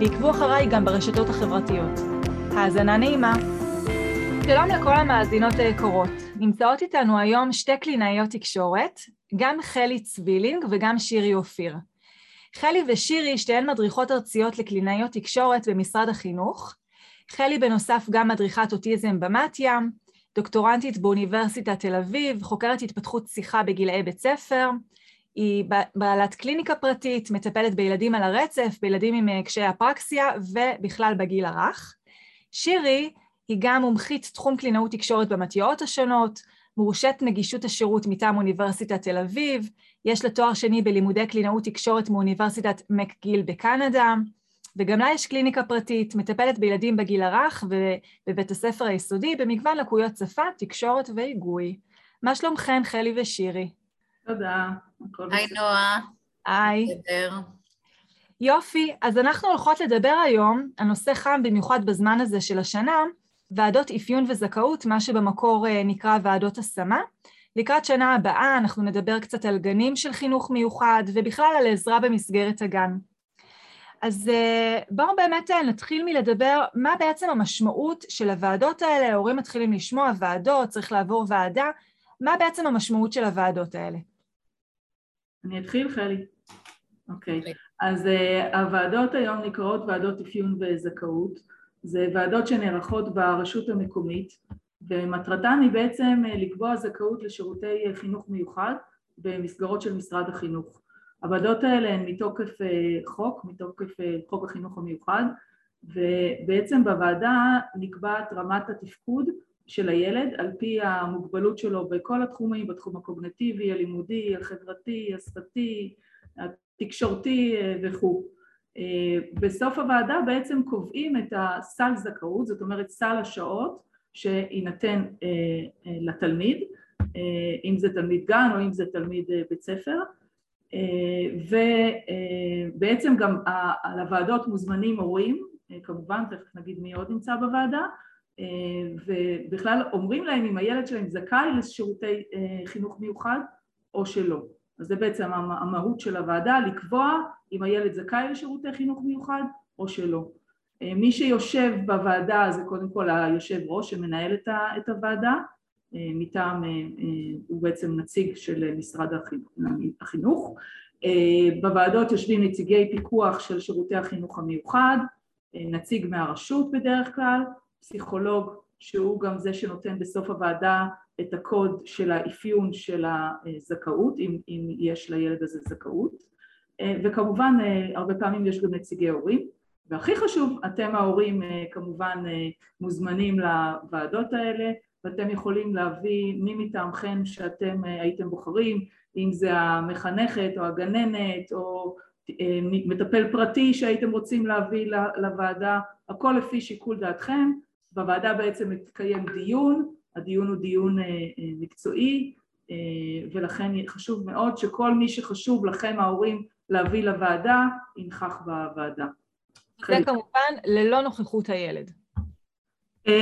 ועקבו אחריי גם ברשתות החברתיות. האזנה נעימה. שלום לכל המאזינות היקרות. נמצאות איתנו היום שתי קלינאיות תקשורת, גם חלי צבילינג וגם שירי אופיר. חלי ושירי שתיהן מדריכות ארציות לקלינאיות תקשורת במשרד החינוך. חלי בנוסף גם מדריכת אוטיזם במתיה, דוקטורנטית באוניברסיטת תל אביב, חוקרת התפתחות שיחה בגילאי בית ספר, היא בעלת קליניקה פרטית, מטפלת בילדים על הרצף, בילדים עם אה, קשיי אפרקסיה ובכלל בגיל הרך. שירי היא גם מומחית תחום קלינאות תקשורת במתיעות השונות, מורשת נגישות השירות מטעם אוניברסיטת תל אביב, יש לה תואר שני בלימודי קלינאות תקשורת מאוניברסיטת מקגיל בקנדה, וגם לה יש קליניקה פרטית, מטפלת בילדים בגיל הרך ובבית הספר היסודי במגוון לקויות שפה, תקשורת והיגוי. מה שלומכן, חלי ושירי? תודה. היי נועה. היי. יופי, אז אנחנו הולכות לדבר היום, הנושא חם במיוחד בזמן הזה של השנה, ועדות אפיון וזכאות, מה שבמקור אה, נקרא ועדות השמה. לקראת שנה הבאה אנחנו נדבר קצת על גנים של חינוך מיוחד ובכלל על עזרה במסגרת הגן. אז אה, בואו באמת אה, נתחיל מלדבר מה בעצם המשמעות של הוועדות האלה, ההורים מתחילים לשמוע ועדות, צריך לעבור ועדה, מה בעצם המשמעות של הוועדות האלה? אני אתחיל, חלי? אוקיי. Okay. אז uh, הוועדות היום נקראות ועדות אפיון וזכאות. זה ועדות שנערכות ברשות המקומית, ומטרתן היא בעצם uh, לקבוע זכאות לשירותי uh, חינוך מיוחד במסגרות של משרד החינוך. הוועדות האלה הן מתוקף uh, חוק, מתוקף uh, חוק החינוך המיוחד, ובעצם בוועדה נקבעת רמת התפקוד של הילד על פי המוגבלות שלו בכל התחומים, בתחום הקוגנטיבי, הלימודי, החברתי, השפתי, התקשורתי אה, וכו'. אה, בסוף הוועדה בעצם קובעים את הסל זכאות, זאת אומרת סל השעות שיינתן אה, לתלמיד, אם זה תלמיד גן או אם זה תלמיד בית ספר, ובעצם גם על הוועדות מוזמנים הורים, כמובן, תכף נגיד מי עוד נמצא בוועדה, ובכלל אומרים להם אם הילד שלהם זכאי לשירותי חינוך מיוחד או שלא. אז זה בעצם המהות של הוועדה, לקבוע אם הילד זכאי לשירותי חינוך מיוחד או שלא. מי שיושב בוועדה זה קודם כל היושב ראש שמנהל את הוועדה, מטעם, הוא בעצם נציג של משרד החינוך. בוועדות יושבים נציגי פיקוח של שירותי החינוך המיוחד, נציג מהרשות בדרך כלל, פסיכולוג שהוא גם זה שנותן בסוף הוועדה את הקוד של האפיון של הזכאות, אם, אם יש לילד הזה זכאות, וכמובן הרבה פעמים יש גם נציגי הורים, והכי חשוב, אתם ההורים כמובן מוזמנים לוועדות האלה, ואתם יכולים להביא מי מטעמכם שאתם הייתם בוחרים, אם זה המחנכת או הגננת או מטפל פרטי שהייתם רוצים להביא לוועדה, הכל לפי שיקול דעתכם, בוועדה בעצם מתקיים דיון, הדיון הוא דיון אה, אה, מקצועי אה, ולכן חשוב מאוד שכל מי שחשוב לכם ההורים להביא לוועדה ינכח בוועדה. זה כמובן ללא נוכחות הילד.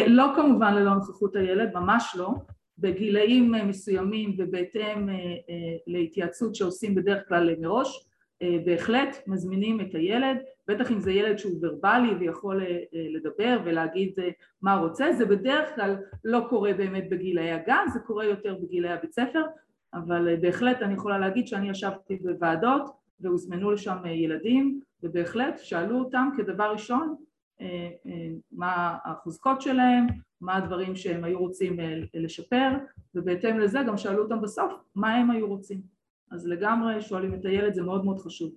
לא כמובן ללא נוכחות הילד, ממש לא. בגילאים מסוימים ובהתאם להתייעצות שעושים בדרך כלל מראש, בהחלט מזמינים את הילד בטח אם זה ילד שהוא ורבלי ויכול אה, אה, לדבר ולהגיד אה, מה רוצה, זה בדרך כלל לא קורה באמת בגילאי הגן, זה קורה יותר בגילאי הבית ספר, אבל בהחלט אני יכולה להגיד שאני ישבתי בוועדות והוזמנו לשם ילדים ובהחלט שאלו אותם כדבר ראשון מה החוזקות שלהם, מה הדברים שהם היו רוצים לשפר ובהתאם לזה גם שאלו אותם בסוף מה הם היו רוצים. אז לגמרי שואלים את הילד זה מאוד מאוד חשוב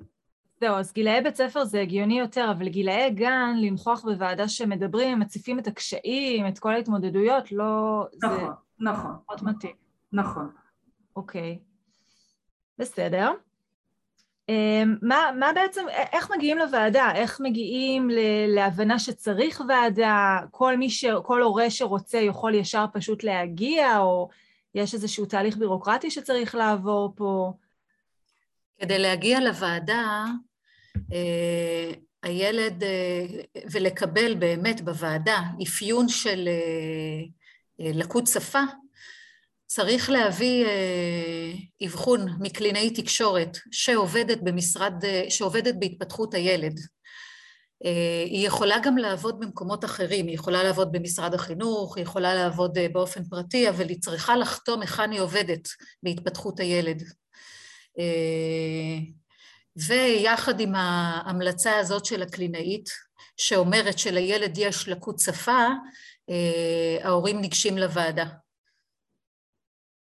זהו, אז גילאי בית ספר זה הגיוני יותר, אבל גילאי גן, לנכוח בוועדה שמדברים, מציפים את הקשיים, את כל ההתמודדויות, לא... נכון, זה נכון. מאוד מתאים. נכון. אוקיי. בסדר. אמ, מה, מה בעצם, איך מגיעים לוועדה? איך מגיעים להבנה שצריך ועדה? כל מי ש... כל הורה שרוצה יכול ישר פשוט להגיע, או יש איזשהו תהליך בירוקרטי שצריך לעבור פה? כדי להגיע לוועדה, הילד, אה, ולקבל באמת בוועדה אפיון של אה, לקות שפה, צריך להביא אבחון מקלינאי תקשורת שעובדת במשרד, שעובדת בהתפתחות הילד. היא יכולה גם לעבוד במקומות אחרים, היא יכולה לעבוד במשרד החינוך, היא יכולה לעבוד באופן פרטי, אבל היא צריכה לחתום היכן היא עובדת בהתפתחות הילד. ויחד עם ההמלצה הזאת של הקלינאית, שאומרת שלילד יש לקות שפה, אה, ההורים ניגשים לוועדה.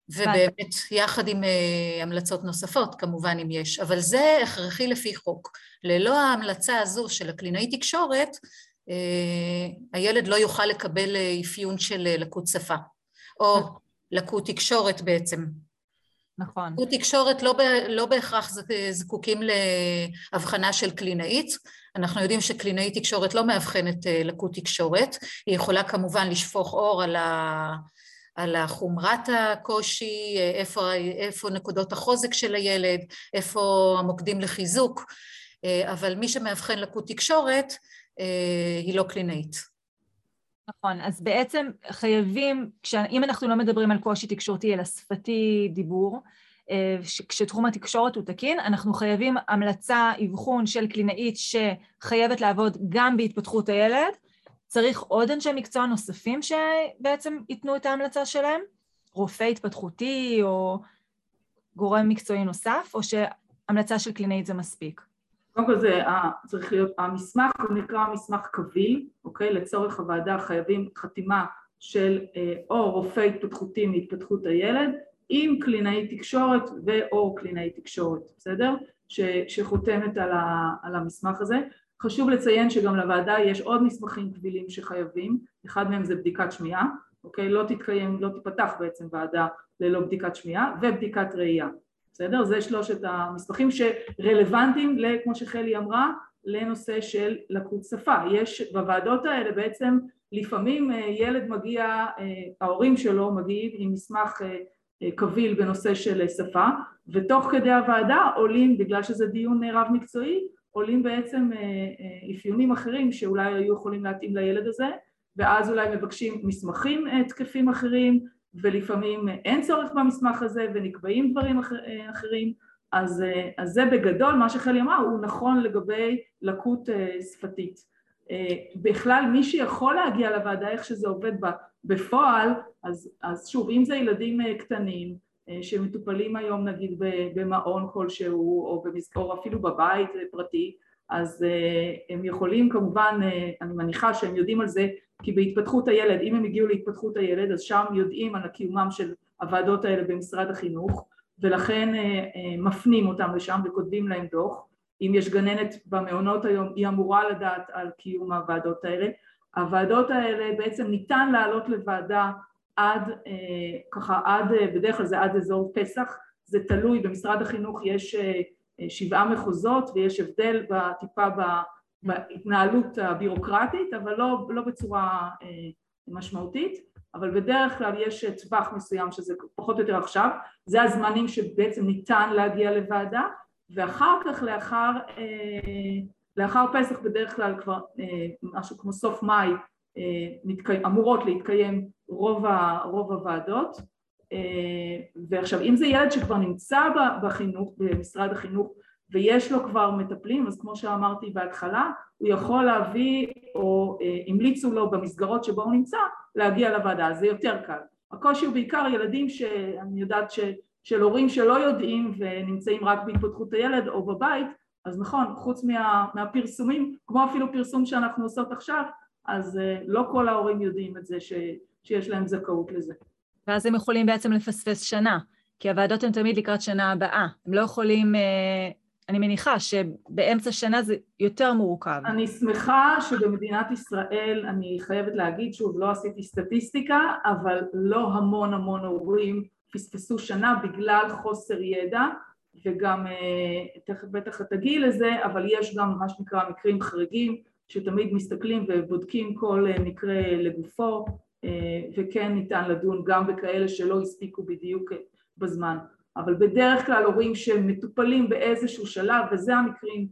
ובאמת, יחד עם אה, המלצות נוספות, כמובן אם יש, אבל זה הכרחי לפי חוק. ללא ההמלצה הזו של הקלינאי תקשורת, אה, הילד לא יוכל לקבל אפיון של לקות שפה, או לקות תקשורת בעצם. נכון. תקשורת לא, ב, לא בהכרח זקוקים להבחנה של קלינאית, אנחנו יודעים שקלינאית תקשורת לא מאבחנת אה, לקות תקשורת, היא יכולה כמובן לשפוך אור על, ה, על חומרת הקושי, איפה, איפה נקודות החוזק של הילד, איפה המוקדים לחיזוק, אה, אבל מי שמאבחן לקות תקשורת אה, היא לא קלינאית. נכון, אז בעצם חייבים, אם אנחנו לא מדברים על קושי תקשורתי אלא שפתי דיבור, אה, כשתחום התקשורת הוא תקין, אנחנו חייבים המלצה, אבחון של קלינאית שחייבת לעבוד גם בהתפתחות הילד. צריך עוד אנשי מקצוע נוספים שבעצם ייתנו את ההמלצה שלהם? רופא התפתחותי או גורם מקצועי נוסף, או שהמלצה של קלינאית זה מספיק? קודם כל זה צריך להיות, המסמך הוא נקרא מסמך קביל, אוקיי? לצורך הוועדה חייבים חתימה של אה, או רופא התפתחותי מהתפתחות הילד עם קלינאי תקשורת ו/או קלינאי תקשורת, בסדר? ש, שחותמת על, ה, על המסמך הזה. חשוב לציין שגם לוועדה יש עוד מסמכים קבילים שחייבים, אחד מהם זה בדיקת שמיעה, אוקיי? לא תתקיים, לא תיפתח בעצם ועדה ללא בדיקת שמיעה ובדיקת ראייה. בסדר? זה שלושת המסמכים שרלוונטיים, כמו שחלי אמרה, לנושא של לקות שפה. יש בוועדות האלה בעצם לפעמים אה, ילד מגיע, אה, ההורים שלו מגיעים עם מסמך אה, קביל בנושא של שפה ותוך כדי הוועדה עולים, בגלל שזה דיון רב מקצועי, עולים בעצם אפיונים אחרים שאולי היו יכולים להתאים לילד הזה ואז אולי מבקשים מסמכים תקפים אחרים ולפעמים אין צורך במסמך הזה ונקבעים דברים אחר, אחרים אז, אז זה בגדול מה שחלי אמרה הוא נכון לגבי לקות אה, שפתית. אה, בכלל מי שיכול להגיע לוועדה איך שזה עובד בפועל אז, אז שוב אם זה ילדים אה, קטנים שמטופלים היום נגיד במעון כלשהו או, במס... או אפילו בבית פרטי אז הם יכולים כמובן, אני מניחה שהם יודעים על זה כי בהתפתחות הילד, אם הם הגיעו להתפתחות הילד אז שם יודעים על קיומם של הוועדות האלה במשרד החינוך ולכן אה, אה, מפנים אותם לשם וכותבים להם דוח. אם יש גננת במעונות היום היא אמורה לדעת על קיום הוועדות האלה. הוועדות האלה בעצם ניתן לעלות לוועדה עד אה, ככה עד בדרך כלל זה עד אזור פסח. זה תלוי במשרד החינוך יש שבעה מחוזות ויש הבדל טיפה בהתנהלות הבירוקרטית, אבל לא, לא בצורה אה, משמעותית, אבל בדרך כלל יש טווח מסוים שזה פחות או יותר עכשיו, זה הזמנים שבעצם ניתן להגיע לוועדה, ואחר כך לאחר, אה, לאחר פסח בדרך כלל כבר אה, משהו כמו סוף מאי מתקי... אמורות להתקיים רוב, ה... רוב הוועדות. ועכשיו אם זה ילד שכבר נמצא בחינוך, במשרד החינוך ויש לו כבר מטפלים, אז כמו שאמרתי בהתחלה, הוא יכול להביא, או אה, המליצו לו במסגרות שבו הוא נמצא, להגיע לוועדה, זה יותר קל. הקושי הוא בעיקר ילדים שאני יודעת ש, של הורים שלא יודעים ונמצאים רק בהתפתחות הילד או בבית, אז נכון, חוץ מה, מהפרסומים, כמו אפילו פרסום שאנחנו עושות עכשיו, אז אה, לא כל ההורים יודעים את זה ש, שיש להם זכאות לזה. ואז הם יכולים בעצם לפספס שנה, כי הוועדות הן תמיד לקראת שנה הבאה, הם לא יכולים אה, אני מניחה שבאמצע שנה זה יותר מורכב. אני שמחה שבמדינת ישראל, אני חייבת להגיד, שוב, לא עשיתי סטטיסטיקה, אבל לא המון המון הורים פספסו שנה בגלל חוסר ידע. וגם תכף בטח את הגיל לזה, אבל יש גם מה שנקרא מקרים חריגים שתמיד מסתכלים ובודקים כל מקרה לגופו וכן ניתן לדון גם בכאלה שלא הספיקו בדיוק בזמן אבל בדרך כלל הורים שמטופלים באיזשהו שלב וזה המקרים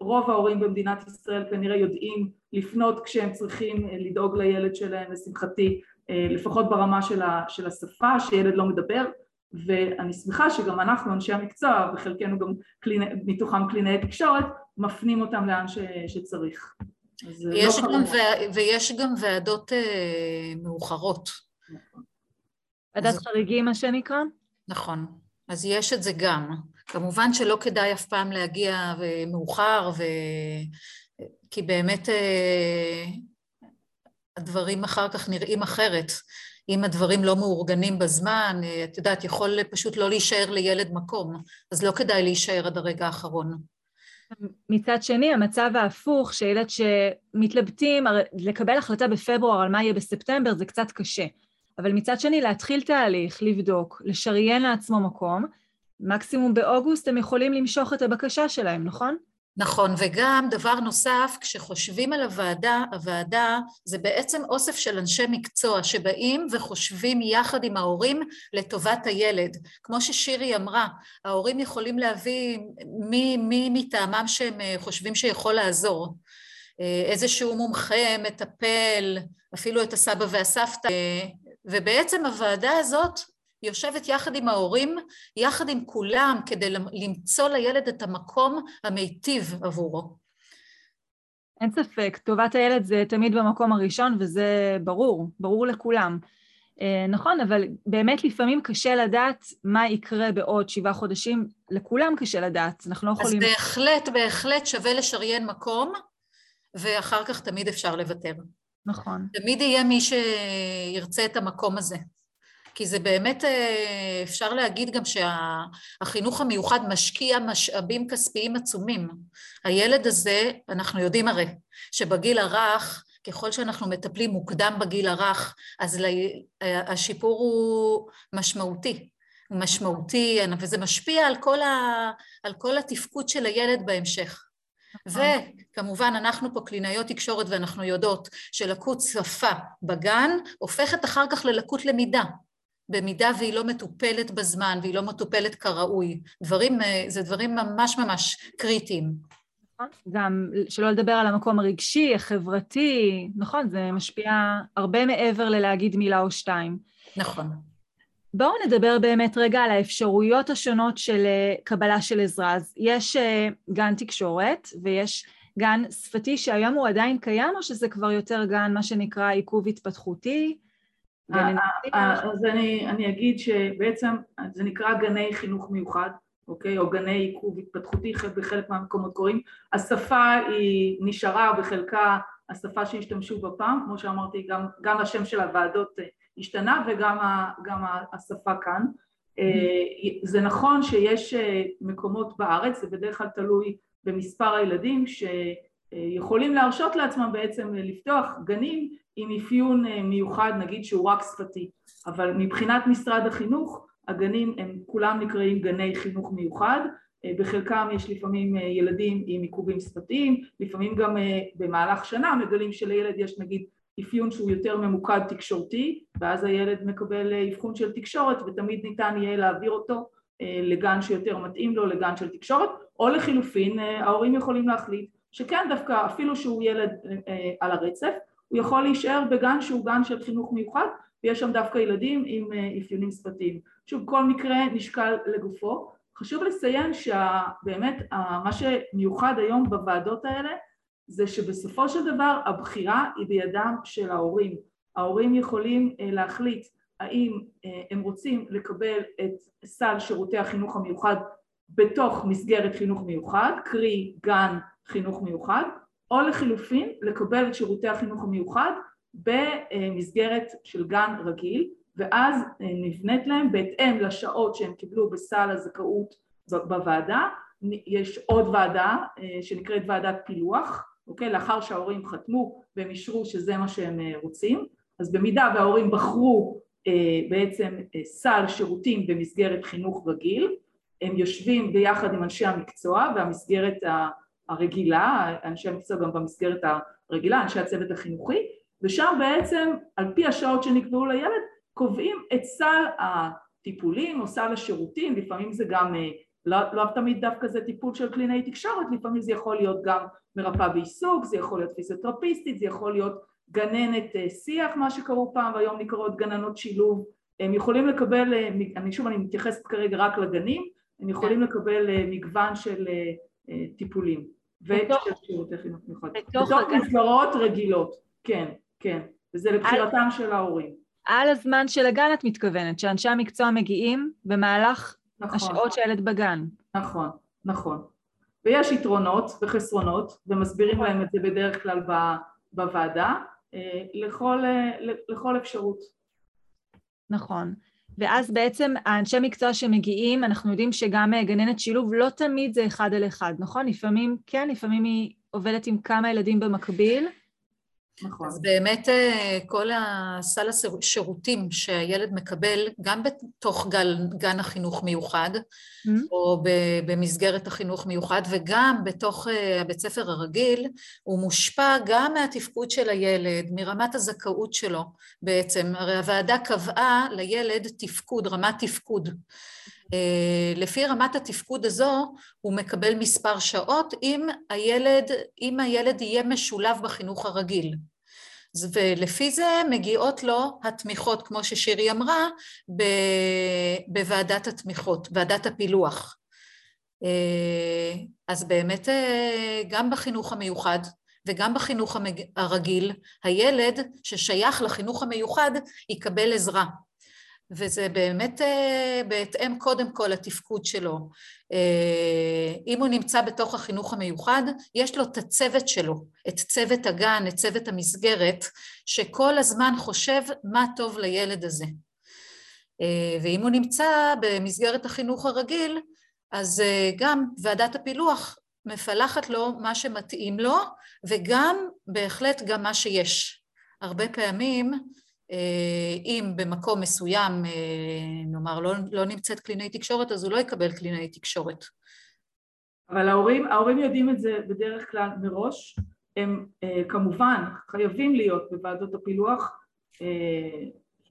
רוב ההורים במדינת ישראל כנראה יודעים לפנות כשהם צריכים לדאוג לילד שלהם לשמחתי לפחות ברמה של השפה שילד לא מדבר ואני שמחה שגם אנחנו אנשי המקצוע וחלקנו גם קליני, מתוכם קלינאי תקשורת מפנים אותם לאן ש, שצריך. יש לא גם ו... ויש גם ועדות אה, מאוחרות. נכון. ועדת אז... חריגים מה שנקרא? נכון, אז יש את זה גם. כמובן שלא כדאי אף פעם להגיע מאוחר, ו... כי באמת אה, הדברים אחר כך נראים אחרת. אם הדברים לא מאורגנים בזמן, אה, את יודעת, יכול פשוט לא להישאר לילד מקום, אז לא כדאי להישאר עד הרגע האחרון. מצד שני, המצב ההפוך, שילד שמתלבטים, לקבל החלטה בפברואר על מה יהיה בספטמבר זה קצת קשה. אבל מצד שני, להתחיל תהליך, לבדוק, לשריין לעצמו מקום, מקסימום באוגוסט הם יכולים למשוך את הבקשה שלהם, נכון? נכון, וגם דבר נוסף, כשחושבים על הוועדה, הוועדה זה בעצם אוסף של אנשי מקצוע שבאים וחושבים יחד עם ההורים לטובת הילד. כמו ששירי אמרה, ההורים יכולים להביא מי, מי מטעמם שהם אה, חושבים שיכול לעזור. אה, איזשהו מומחה, מטפל, אפילו את הסבא והסבתא, ובעצם הוועדה הזאת יושבת יחד עם ההורים, יחד עם כולם, כדי למצוא לילד את המקום המיטיב עבורו. אין ספק, טובת הילד זה תמיד במקום הראשון, וזה ברור, ברור לכולם. אה, נכון, אבל באמת לפעמים קשה לדעת מה יקרה בעוד שבעה חודשים, לכולם קשה לדעת, אנחנו לא יכולים... אז בהחלט, בהחלט שווה לשריין מקום, ואחר כך תמיד אפשר לוותר. נכון. תמיד יהיה מי שירצה את המקום הזה. כי זה באמת, אה, אפשר להגיד גם שהחינוך המיוחד משקיע משאבים כספיים עצומים. הילד הזה, אנחנו יודעים הרי, שבגיל הרך, ככל שאנחנו מטפלים מוקדם בגיל הרך, אז השיפור הוא משמעותי. הוא משמעותי, וזה משפיע על כל, ה, על כל התפקוד של הילד בהמשך. נכון. וכמובן אנחנו פה קלינאיות תקשורת ואנחנו יודעות שלקות שפה בגן הופכת אחר כך ללקות למידה. במידה והיא לא מטופלת בזמן והיא לא מטופלת כראוי. דברים, אה, זה דברים ממש ממש קריטיים. נכון, גם שלא לדבר על המקום הרגשי, החברתי, נכון, זה משפיע הרבה מעבר ללהגיד מילה או שתיים. נכון. בואו נדבר באמת רגע על האפשרויות השונות של אה, קבלה של עזרה. אז יש אה, גן תקשורת ויש גן שפתי שהיום הוא עדיין קיים, או שזה כבר יותר גן, מה שנקרא עיכוב התפתחותי? אה, אז אני, אני אגיד שבעצם זה נקרא גני חינוך מיוחד, אוקיי? או גני עיכוב התפתחותי, בחלק מהמקומות קוראים. השפה היא נשארה בחלקה השפה שהשתמשו בה פעם, כמו שאמרתי, גם, גם השם של הוועדות השתנה וגם ה, גם השפה כאן. Mm-hmm. זה נכון שיש מקומות בארץ, זה בדרך כלל תלוי במספר הילדים שיכולים להרשות לעצמם בעצם לפתוח גנים עם אפיון מיוחד נגיד שהוא רק שפתי, אבל מבחינת משרד החינוך הגנים הם כולם נקראים גני חינוך מיוחד, בחלקם יש לפעמים ילדים עם עיכובים שפתיים, לפעמים גם במהלך שנה מגלים שלילד יש נגיד אפיון שהוא יותר ממוקד תקשורתי ואז הילד מקבל אבחון של תקשורת ותמיד ניתן יהיה להעביר אותו לגן שיותר מתאים לו, לגן של תקשורת או לחילופין ההורים יכולים להחליט שכן דווקא אפילו שהוא ילד על הרצף הוא יכול להישאר בגן שהוא גן של חינוך מיוחד ויש שם דווקא ילדים עם אפיונים שפתיים. שוב כל מקרה נשקל לגופו. חשוב לציין שבאמת מה שמיוחד היום בוועדות האלה זה שבסופו של דבר הבחירה היא בידם של ההורים. ההורים יכולים להחליט האם הם רוצים לקבל את סל שירותי החינוך המיוחד בתוך מסגרת חינוך מיוחד, קרי גן חינוך מיוחד, או לחילופין לקבל את שירותי החינוך המיוחד במסגרת של גן רגיל ואז נבנית להם בהתאם לשעות שהם קיבלו בסל הזכאות בוועדה, יש עוד ועדה שנקראת ועדת פילוח אוקיי? לאחר שההורים חתמו והם אישרו שזה מה שהם אה, רוצים, אז במידה וההורים בחרו אה, בעצם אה, סל שירותים במסגרת חינוך רגיל, הם יושבים ביחד עם אנשי המקצוע והמסגרת הרגילה, אנשי המקצוע גם במסגרת הרגילה, אנשי הצוות החינוכי, ושם בעצם על פי השעות שנקבעו לילד קובעים את סל הטיפולים או סל השירותים, לפעמים זה גם, אה, לא, לא תמיד דווקא זה טיפול של קלינאי תקשורת, לפעמים זה יכול להיות גם מרפאה בעיסוק, זה יכול להיות פיזיותרפיסטית, זה יכול להיות גננת אה, שיח, מה שקראו פעם והיום נקראות גננות שילוב, הם יכולים לקבל, אה, אני שוב אני מתייחסת כרגע רק לגנים, הם יכולים לקבל מגוון של טיפולים ושל שירותי חינוך מיוחד, בתוך מסגרות רגילות, כן, כן, וזה לבחירתם של ההורים. על הזמן של הגן את מתכוונת, שאנשי המקצוע מגיעים במהלך נכון. השעות שהילד בגן. נכון, נכון. ויש יתרונות וחסרונות, ומסבירים. להם את זה בדרך כלל בוועדה, אה, לכל, אה, לכל אפשרות. נכון. ואז בעצם האנשי מקצוע שמגיעים, אנחנו יודעים שגם אה, גננת שילוב לא תמיד זה אחד על אחד, נכון? לפעמים כן, לפעמים היא עובדת עם כמה ילדים במקביל, נכון. אז באמת אה, כל הסל השירותים שהילד מקבל, גם בתוך גל, גן החינוך מיוחד, mm-hmm. או במסגרת החינוך מיוחד, וגם בתוך אה, הבית ספר הרגיל, הוא מושפע גם מהתפקוד של הילד, מרמת הזכאות שלו בעצם. הרי הוועדה קבעה לילד תפקוד, רמת תפקוד. אה, לפי רמת התפקוד הזו הוא מקבל מספר שעות אם הילד, אם הילד יהיה משולב בחינוך הרגיל. ולפי זה מגיעות לו התמיכות, כמו ששירי אמרה, בוועדת התמיכות, ועדת הפילוח. אה, אז באמת אה, גם בחינוך המיוחד וגם בחינוך הרגיל, הילד ששייך לחינוך המיוחד יקבל עזרה. וזה באמת אה, בהתאם קודם כל לתפקוד שלו. אה, אם הוא נמצא בתוך החינוך המיוחד, יש לו את הצוות שלו, את צוות הגן, את צוות המסגרת, שכל הזמן חושב מה טוב לילד הזה. אה, ואם הוא נמצא במסגרת החינוך הרגיל, אז גם ועדת הפילוח מפלחת לו מה שמתאים לו, וגם בהחלט גם מה שיש. הרבה פעמים אם במקום מסוים, אה, נאמר, לא, לא נמצאת קלינאי תקשורת, אז הוא לא יקבל קלינאי תקשורת. אבל ההורים, ההורים יודעים את זה בדרך כלל מראש, הם אה, כמובן חייבים להיות בוועדות הפילוח,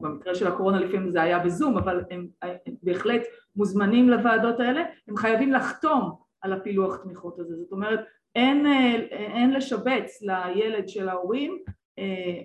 במקרה של הקורונה לפעמים זה היה בזום, אבל הם, בהחלט מוזמנים לוועדות האלה, הם חייבים לחתום על הפילוח תמיכות הזה, זאת אומרת אין, אין לשבץ לילד של ההורים אה,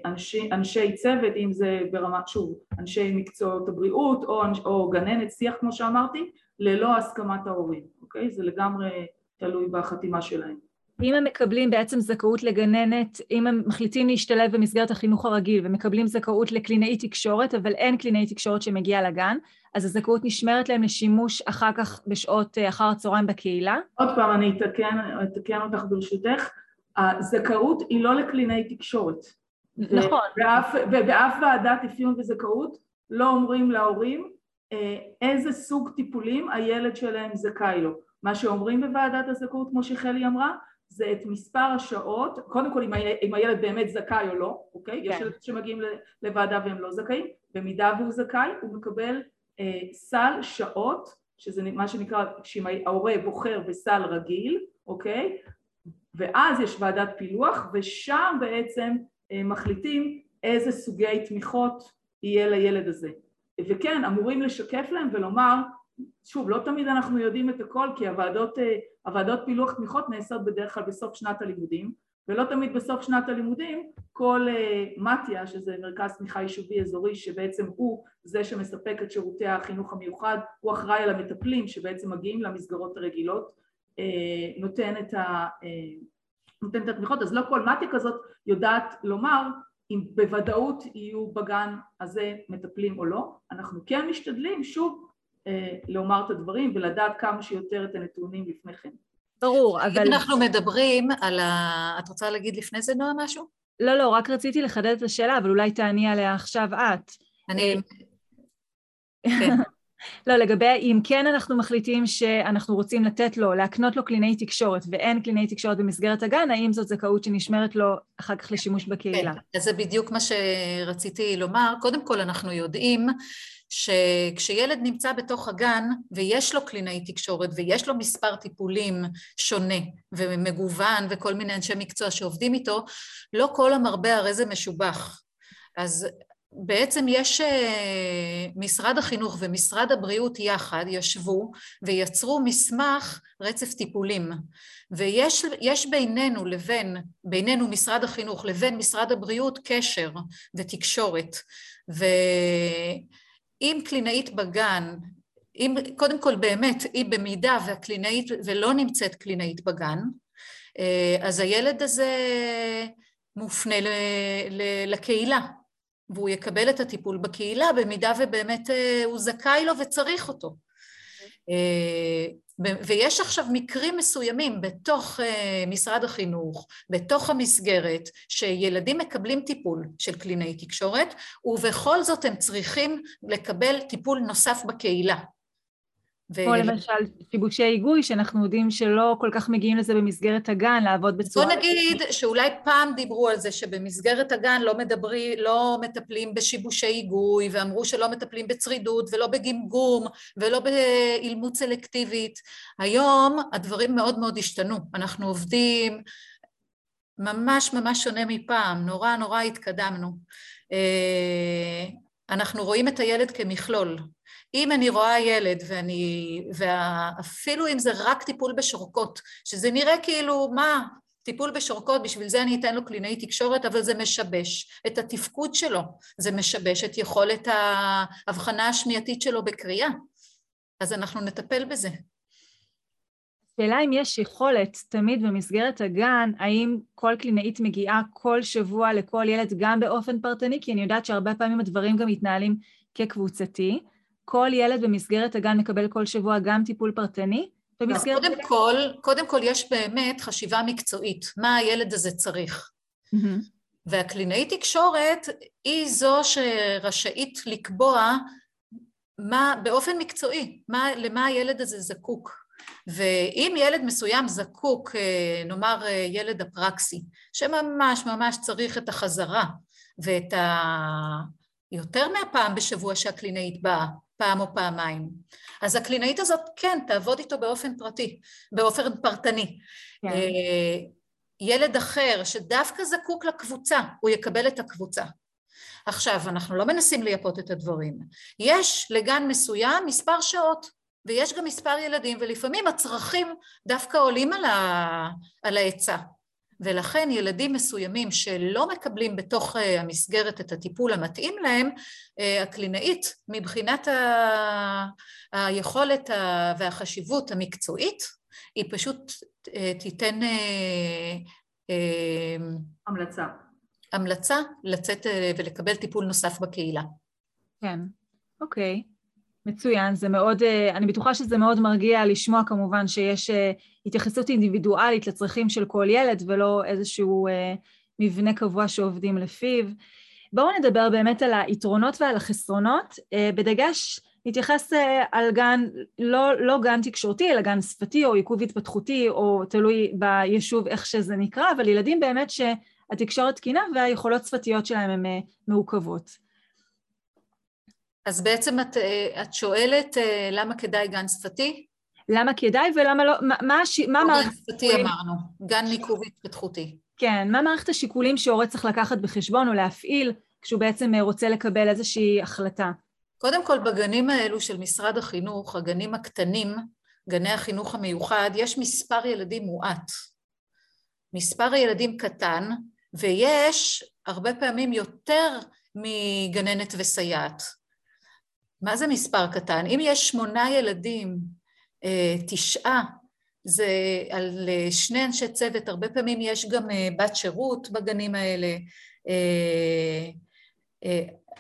אנשי, אנשי צוות, אם זה ברמת, שוב, אנשי מקצועות הבריאות או, או גננת שיח כמו שאמרתי, ללא הסכמת ההורים, אוקיי? זה לגמרי תלוי בחתימה שלהם. אם הם מקבלים בעצם זכאות לגננת, אם הם מחליטים להשתלב במסגרת החינוך הרגיל ומקבלים זכאות לקלינאי תקשורת, אבל אין קלינאי תקשורת שמגיע לגן, אז הזכאות נשמרת להם לשימוש אחר כך בשעות אה, אחר הצהריים בקהילה? עוד פעם, אני אתקן, אתקן אותך ברשותך, הזכאות היא לא לקלינאי תקשורת. נכון. ובאף, ובאף ועדת אפיון וזכאות לא אומרים להורים אה, איזה סוג טיפולים הילד שלהם זכאי לו. מה שאומרים בוועדת הזכאות, כמו שחלי אמרה, זה את מספר השעות, קודם כל אם הילד באמת זכאי או לא, אוקיי? כן. יש ילדים שמגיעים לוועדה והם לא זכאים, במידה והוא זכאי הוא מקבל אה, סל שעות, שזה מה שנקרא, שאם ההורה בוחר בסל רגיל, אוקיי? ואז יש ועדת פילוח ושם בעצם מחליטים איזה סוגי תמיכות יהיה לילד הזה. וכן, אמורים לשקף להם ולומר, שוב, לא תמיד אנחנו יודעים את הכל כי הוועדות, אה, הוועדות פילוח תמיכות נעשות בדרך כלל בסוף שנת הלימודים ולא תמיד בסוף שנת הלימודים כל אה, מתיה, שזה מרכז תמיכה יישובי אזורי שבעצם הוא זה שמספק את שירותי החינוך המיוחד, הוא אחראי על המטפלים שבעצם מגיעים למסגרות הרגילות, נותן את ה... נותן את התמיכות, אז לא כל מתיה כזאת יודעת לומר אם בוודאות יהיו בגן הזה מטפלים או לא, אנחנו כן משתדלים שוב אה, לומר את הדברים ולדעת כמה שיותר את הנתונים לפני כן. ברור, אבל... אם אנחנו מדברים על ה... את רוצה להגיד לפני זה, נועה, משהו? לא, לא, רק רציתי לחדד את השאלה, אבל אולי תעני עליה עכשיו את. אני... כן. לא, לגבי אם כן אנחנו מחליטים שאנחנו רוצים לתת לו, להקנות לו קלינאי תקשורת ואין קלינאי תקשורת במסגרת הגן, האם זאת זכאות שנשמרת לו אחר כך לשימוש בקהילה? כן, אז זה בדיוק מה שרציתי לומר. קודם כל אנחנו יודעים שכשילד נמצא בתוך הגן ויש לו קלינאי תקשורת ויש לו מספר טיפולים שונה ומגוון וכל מיני אנשי מקצוע שעובדים איתו, לא כל המרבה הרי זה משובח. אז בעצם יש אה, משרד החינוך ומשרד הבריאות יחד ישבו ויצרו מסמך רצף טיפולים. ויש בינינו לבין, בינינו משרד החינוך לבין משרד הבריאות קשר ותקשורת. ואם קלינאית בגן, אם קודם כל באמת היא במידה והקלינאית ולא נמצאת קלינאית בגן אה, אז הילד הזה מופנה לקהילה והוא יקבל את הטיפול בקהילה במידה ובאמת אה, הוא זכאי לו וצריך אותו. אה, ויש עכשיו מקרים מסוימים בתוך אה, משרד החינוך, בתוך המסגרת, שילדים מקבלים טיפול של קלינאי תקשורת, ובכל זאת הם צריכים לקבל טיפול נוסף בקהילה. ו... או למשל שיבושי היגוי, שאנחנו יודעים שלא כל כך מגיעים לזה במסגרת הגן, לעבוד בצורה... בוא נגיד שאולי פעם דיברו על זה שבמסגרת הגן לא מדברים, לא מטפלים בשיבושי היגוי, ואמרו שלא מטפלים בצרידות, ולא בגמגום, ולא באילמות סלקטיבית. היום הדברים מאוד מאוד השתנו. אנחנו עובדים ממש ממש שונה מפעם, נורא נורא התקדמנו. אה, אנחנו רואים את הילד כמכלול. אם אני רואה ילד ואני, ואפילו אם זה רק טיפול בשורקות, שזה נראה כאילו, מה, טיפול בשורקות, בשביל זה אני אתן לו קלינאי תקשורת, אבל זה משבש את התפקוד שלו, זה משבש את יכולת ההבחנה השמיעתית שלו בקריאה, אז אנחנו נטפל בזה. שאלה אם יש יכולת תמיד במסגרת הגן, האם כל קלינאית מגיעה כל שבוע לכל ילד גם באופן פרטני, כי אני יודעת שהרבה פעמים הדברים גם מתנהלים כקבוצתי, כל ילד במסגרת הגן מקבל כל שבוע גם טיפול פרטני? במסגרת... קודם כל, קודם כל יש באמת חשיבה מקצועית, מה הילד הזה צריך. Mm-hmm. והקלינאית תקשורת היא זו שרשאית לקבוע מה, באופן מקצועי, מה, למה הילד הזה זקוק. ואם ילד מסוים זקוק, אה, נאמר אה, ילד אפרקסי, שממש ממש צריך את החזרה ואת ה... יותר מהפעם בשבוע שהקלינאית באה, פעם או פעמיים. אז הקלינאית הזאת כן, תעבוד איתו באופן פרטי, באופן פרטני. כן. אה, ילד אחר שדווקא זקוק לקבוצה, הוא יקבל את הקבוצה. עכשיו, אנחנו לא מנסים לייפות את הדברים. יש לגן מסוים מספר שעות, ויש גם מספר ילדים, ולפעמים הצרכים דווקא עולים על ההיצע. ולכן ילדים מסוימים שלא מקבלים בתוך אה, המסגרת את הטיפול המתאים להם, אה, הקלינאית מבחינת היכולת והחשיבות המקצועית, היא פשוט אה, תיתן המלצה. המלצה לצאת ולקבל טיפול נוסף בקהילה. כן, אוקיי. מצוין, זה מאוד, אני בטוחה שזה מאוד מרגיע לשמוע כמובן שיש התייחסות אינדיבידואלית לצרכים של כל ילד ולא איזשהו אה, מבנה קבוע שעובדים לפיו. בואו נדבר באמת על היתרונות ועל החסרונות, בדגש נתייחס על גן, לא, לא גן תקשורתי, אלא גן שפתי או עיכוב התפתחותי, או תלוי ביישוב איך שזה נקרא, אבל ילדים באמת שהתקשורת תקינה והיכולות שפתיות שלהם הן מעוכבות. אז בעצם את, אה, את שואלת אה, למה כדאי גן שפתי? למה כדאי ולמה לא, מה, מה, מה מערכת... אמרנו, גן ניקוב התפתחותי. כן, מה מערכת השיקולים שהורה צריך לקחת בחשבון או להפעיל כשהוא בעצם אה, רוצה לקבל איזושהי החלטה? קודם כל, בגנים האלו של משרד החינוך, הגנים הקטנים, גני החינוך המיוחד, יש מספר ילדים מועט. מספר הילדים קטן, ויש הרבה פעמים יותר מגננת וסייעת. מה זה מספר קטן? אם יש שמונה ילדים, תשעה, זה על אה, שני אנשי צוות, הרבה פעמים יש גם אה, בת שירות בגנים האלה.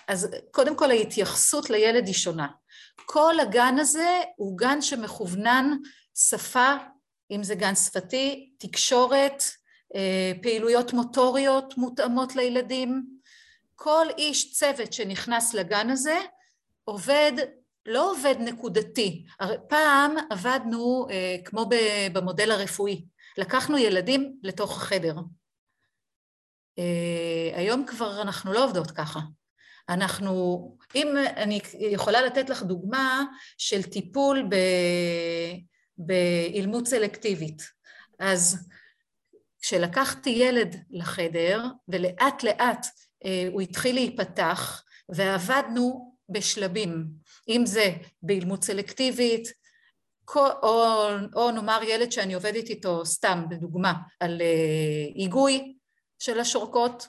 אז קודם כל ההתייחסות לילד היא שונה. כל הגן הזה הוא גן שמכוונן שפה, אם זה גן שפתי, תקשורת, פעילויות מוטוריות מותאמות לילדים. כל איש צוות שנכנס לגן הזה עובד, לא עובד נקודתי, פעם עבדנו אה, כמו במודל הרפואי, לקחנו ילדים לתוך החדר. אה, היום כבר אנחנו לא עובדות ככה. אנחנו, אם אני יכולה לתת לך דוגמה של טיפול ב, באילמות סלקטיבית. אז כשלקחתי ילד לחדר ולאט לאט אה, הוא התחיל להיפתח ועבדנו בשלבים, אם זה באילמות סלקטיבית, או, או נאמר ילד שאני עובדת איתו סתם בדוגמה על אה, היגוי של השורקות,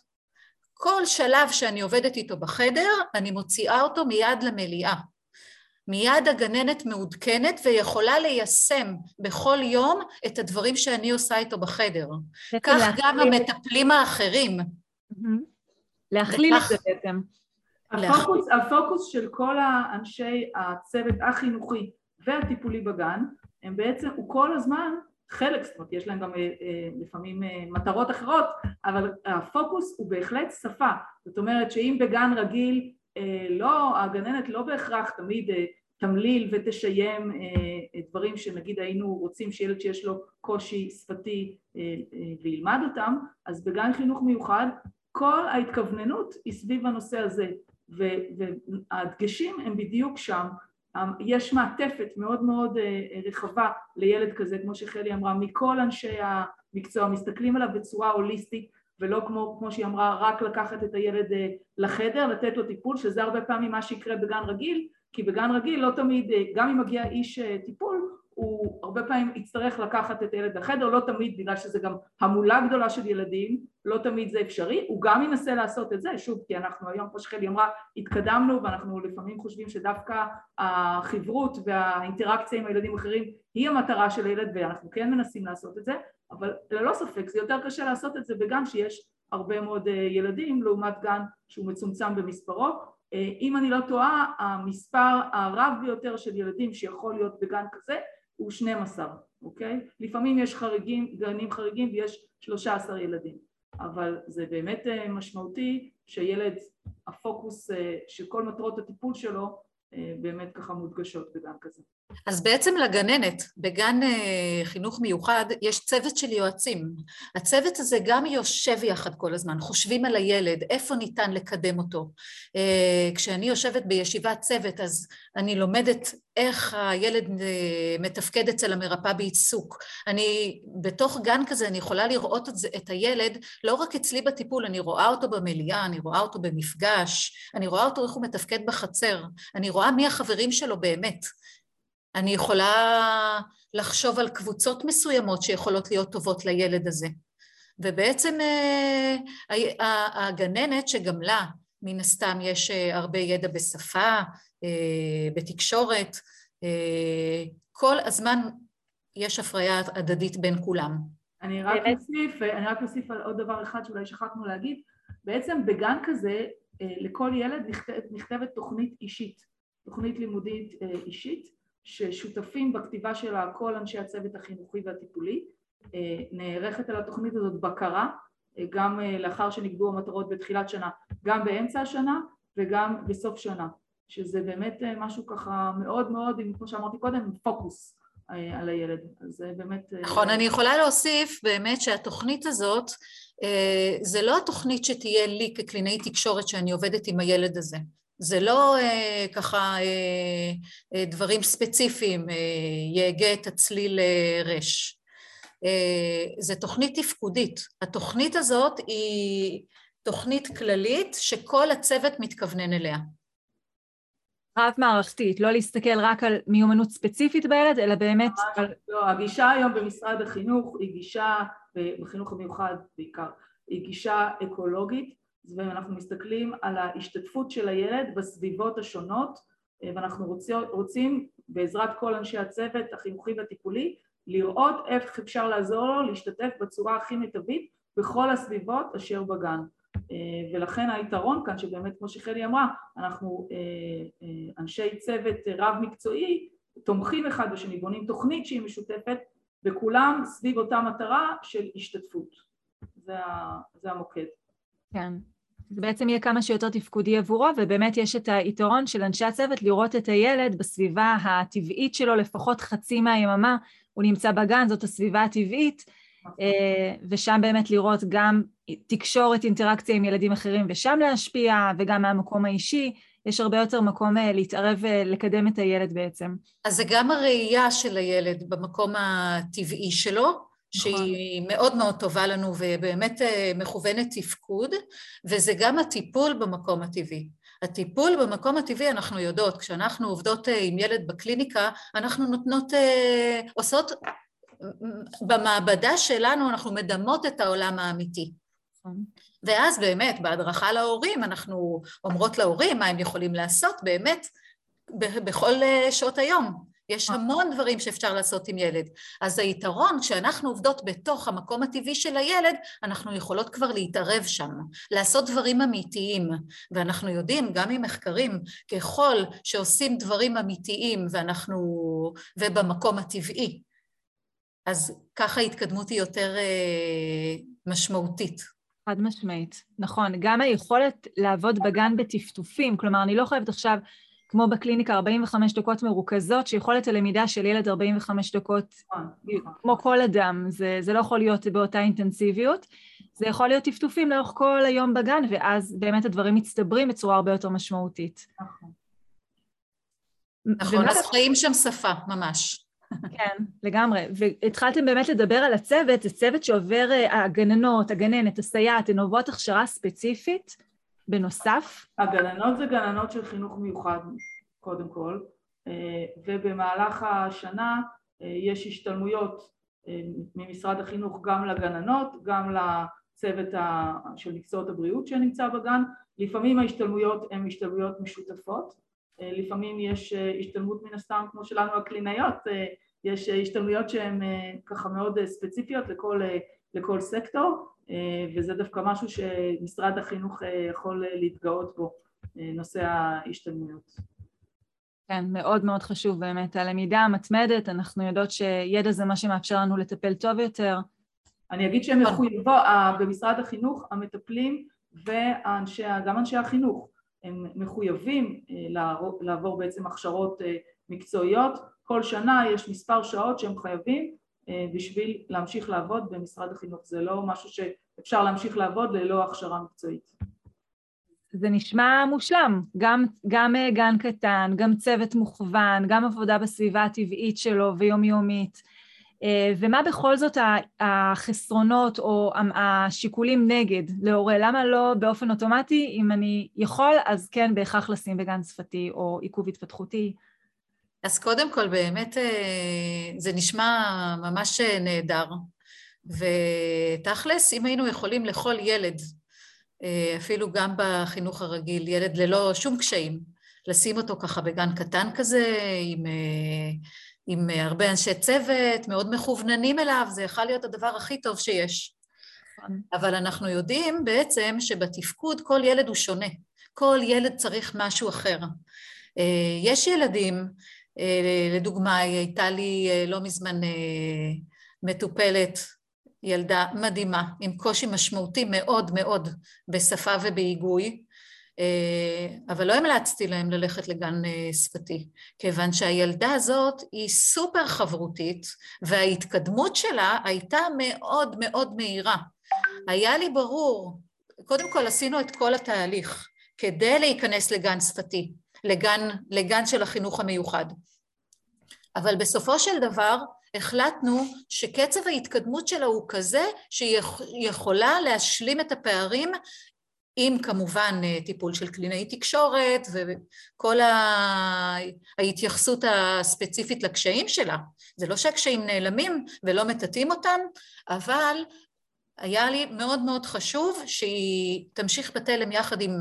כל שלב שאני עובדת איתו בחדר אני מוציאה אותו מיד למליאה. מיד הגננת מעודכנת ויכולה ליישם בכל יום את הדברים שאני עושה איתו בחדר. כך גם המטפלים האחרים. להכליל את זה בעצם. הפוקוס, הפוקוס של כל האנשי הצוות החינוכי והטיפולי בגן הם בעצם, הוא כל הזמן חלק, זאת אומרת יש להם גם אה, אה, לפעמים אה, מטרות אחרות, אבל הפוקוס הוא בהחלט שפה, זאת אומרת שאם בגן רגיל לא, הגננת לא בהכרח תמיד תמליל ותשיים דברים שנגיד היינו רוצים שילד שיש לו קושי שפתי וילמד אותם, אז בגן חינוך מיוחד כל ההתכווננות היא סביב הנושא הזה והדגשים הם בדיוק שם. יש מעטפת מאוד מאוד אה, רחבה לילד כזה, כמו שחלי אמרה, מכל אנשי המקצוע, מסתכלים עליו בצורה הוליסטית ולא כמו, כמו שהיא אמרה, רק לקחת את הילד אה, לחדר, לתת לו טיפול, שזה הרבה פעמים מה שיקרה בגן רגיל, כי בגן רגיל לא תמיד, אה, גם אם מגיע איש טיפול, הוא הרבה פעמים יצטרך לקחת את הילד לחדר, לא תמיד בגלל שזה גם המולה גדולה של ילדים, לא תמיד זה אפשרי, הוא גם ינסה לעשות את זה, שוב כי אנחנו היום כמו שחלי אמרה התקדמנו ואנחנו לפעמים חושבים שדווקא החברות והאינטראקציה עם הילדים האחרים היא המטרה של הילד ואנחנו כן מנסים לעשות את זה, אבל ללא ספק זה יותר קשה לעשות את זה בגן שיש הרבה מאוד אה, ילדים לעומת גן שהוא מצומצם במספרו. אה, אם אני לא טועה המספר הרב ביותר של ילדים שיכול להיות בגן כזה הוא 12, אוקיי? לפעמים יש חריגים, גנים חריגים ויש 13 ילדים, אבל זה באמת אה, משמעותי שילד, הפוקוס אה, של כל מטרות הטיפול שלו באמת ככה מודגשות בגן כזה. אז בעצם לגננת בגן אה, חינוך מיוחד יש צוות של יועצים. הצוות הזה גם יושב יחד כל הזמן, חושבים על הילד, איפה ניתן לקדם אותו. אה, כשאני יושבת בישיבת צוות אז אני לומדת איך הילד אה, מתפקד אצל המרפאה בעיסוק. אני, בתוך גן כזה אני יכולה לראות את, זה, את הילד לא רק אצלי בטיפול, אני רואה אותו במליאה, אני רואה אותו במפגש, אני רואה אותו איך הוא מתפקד בחצר, אני רואה מי החברים שלו באמת. אני יכולה לחשוב על קבוצות מסוימות שיכולות להיות טובות לילד הזה. ובעצם אה, הגננת שגם לה מן הסתם יש אה, הרבה ידע בשפה, אה, בתקשורת, כל הזמן יש הפריה הדדית בין כולם. אני רק אוסיף, אני רק אוסיף על עוד דבר אחד שאולי שכחנו להגיד, בעצם בגן כזה לכל ילד נכתבת תוכנית אישית, תוכנית לימודית אישית, ששותפים בכתיבה שלה כל אנשי הצוות החינוכי והטיפולי, אה, נערכת על התוכנית הזאת בקרה, אה, גם אה, לאחר שנקבעו המטרות בתחילת שנה, גם באמצע השנה וגם בסוף שנה, שזה באמת משהו ככה מאוד מאוד, כמו שאמרתי קודם, פוקוס על הילד, אז זה באמת... נכון, אני יכולה להוסיף באמת שהתוכנית הזאת, זה לא התוכנית שתהיה לי כקלינאי תקשורת שאני עובדת עם הילד הזה. זה לא אה, ככה אה, אה, דברים ספציפיים, אה, יהגה את הצליל אה, רש. אה, זה תוכנית תפקודית. התוכנית הזאת היא תוכנית כללית שכל הצוות מתכוונן אליה. רב מערכתית, לא להסתכל רק על מיומנות ספציפית בילד, אלא באמת... על... לא, הגישה היום במשרד החינוך היא גישה, בחינוך המיוחד בעיקר, היא גישה אקולוגית, ואנחנו מסתכלים על ההשתתפות של הילד בסביבות השונות אה, ואנחנו רוצים, רוצים בעזרת כל אנשי הצוות החינוכי והטיפולי לראות איך אפשר לעזור לו להשתתף בצורה הכי מיטבית בכל הסביבות אשר בגן. אה, ולכן היתרון כאן שבאמת כמו שחלי אמרה אנחנו אה, אנשי צוות רב מקצועי תומכים אחד בשני בונים תוכנית שהיא משותפת וכולם סביב אותה מטרה של השתתפות. זה, זה המוקד. כן זה בעצם יהיה כמה שיותר תפקודי עבורו, ובאמת יש את היתרון של אנשי הצוות לראות את הילד בסביבה הטבעית שלו לפחות חצי מהיממה, הוא נמצא בגן, זאת הסביבה הטבעית, ושם באמת לראות גם תקשורת, אינטראקציה עם ילדים אחרים ושם להשפיע, וגם מהמקום האישי. יש הרבה יותר מקום להתערב ולקדם את הילד בעצם. אז זה גם הראייה של הילד במקום הטבעי שלו. שהיא מאוד מאוד טובה לנו ובאמת מכוונת תפקוד, וזה גם הטיפול במקום הטבעי. הטיפול במקום הטבעי, אנחנו יודעות, כשאנחנו עובדות עם ילד בקליניקה, אנחנו נותנות, עושות, במעבדה שלנו אנחנו מדמות את העולם האמיתי. נכון. ואז באמת בהדרכה להורים אנחנו אומרות להורים מה הם יכולים לעשות באמת בכל אה, שעות היום. יש המון דברים שאפשר לעשות עם ילד. אז היתרון, כשאנחנו עובדות בתוך המקום הטבעי של הילד, אנחנו יכולות כבר להתערב שם, לעשות דברים אמיתיים. ואנחנו יודעים, גם ממחקרים, ככל שעושים דברים אמיתיים ואנחנו... ובמקום הטבעי, אז ככה ההתקדמות היא יותר אה, משמעותית. חד משמעית, נכון. גם היכולת לעבוד בגן בטפטופים, כלומר, אני לא חייבת עכשיו, כמו בקליניקה, 45 דקות מרוכזות, שיכולת הלמידה של ילד 45 דקות, נכון, נכון. כמו כל אדם, זה, זה לא יכול להיות באותה אינטנסיביות. זה יכול להיות טפטופים לאורך כל היום בגן, ואז באמת הדברים מצטברים בצורה הרבה יותר משמעותית. נכון. אז חיים שם שפה, ממש. כן, לגמרי. והתחלתם באמת לדבר על הצוות, זה צוות שעובר, אה, הגננות, הגננת, הסייעת, הן עוברות הכשרה ספציפית בנוסף? הגננות זה גננות של חינוך מיוחד, קודם כל, אה, ובמהלך השנה אה, יש השתלמויות ממשרד החינוך גם לגננות, גם לצוות של מקצועות הבריאות שנמצא בגן. לפעמים ההשתלמויות הן השתלמויות משותפות, לפעמים יש השתלמות מן הסתם כמו שלנו הקלינאיות יש אה, השתלמויות שהן אה, ככה מאוד אה, ספציפיות לכל, לכל סקטור וזה דווקא משהו שמשרד החינוך יכול להתגאות בו, נושא ההשתלמויות. כן, מאוד מאוד חשוב באמת. הלמידה המתמדת, אנחנו יודעות שידע זה מה שמאפשר לנו לטפל טוב יותר. אני אגיד שהם מחויבו, במשרד החינוך המטפלים וגם אנשי החינוך הם מחויבים לעבור, בעצם הכשרות מקצועיות כל שנה יש מספר שעות שהם חייבים אה, בשביל להמשיך לעבוד במשרד החינוך, זה לא משהו שאפשר להמשיך לעבוד ללא הכשרה מקצועית. זה נשמע מושלם, גם, גם אה, גן קטן, גם צוות מוכוון, גם עבודה בסביבה הטבעית שלו ויומיומית. אה, ומה בכל זאת החסרונות או השיקולים נגד להורה? למה לא באופן אוטומטי, אם אני יכול, אז כן בהכרח לשים בגן שפתי או עיכוב התפתחותי? אז קודם כל, באמת אה, זה נשמע ממש אה, נהדר. ותכלס, אם היינו יכולים לכל ילד, אה, אפילו גם בחינוך הרגיל, ילד ללא שום קשיים, לשים אותו ככה בגן קטן כזה, עם, עם הרבה אנשי צוות, מאוד מכווננים אליו, זה יכול להיות הדבר הכי טוב שיש. נכון. אבל אנחנו יודעים בעצם שבתפקוד כל ילד הוא שונה. כל ילד צריך משהו אחר. יש ילדים לדוגמה, הייתה לי אה, לא מזמן אה, מטופלת, ילדה מדהימה, עם קושי משמעותי מאוד מאוד בשפה ובהיגוי, אבל לא המלצתי להם ללכת לגן שפתי, כיוון שהילדה הזאת היא סופר חברותית וההתקדמות שלה הייתה מאוד מאוד מהירה. היה לי ברור, קודם כל עשינו את כל התהליך כדי להיכנס לגן שפתי, לגן, לגן של החינוך המיוחד. אבל בסופו של דבר החלטנו שקצב ההתקדמות שלה הוא כזה שהיא יכולה להשלים את הפערים עם כמובן טיפול של קלינאי תקשורת וכל ההתייחסות הספציפית לקשיים שלה. זה לא שהקשיים נעלמים ולא מטאטאים אותם, אבל היה לי מאוד מאוד חשוב שהיא תמשיך בתלם יחד עם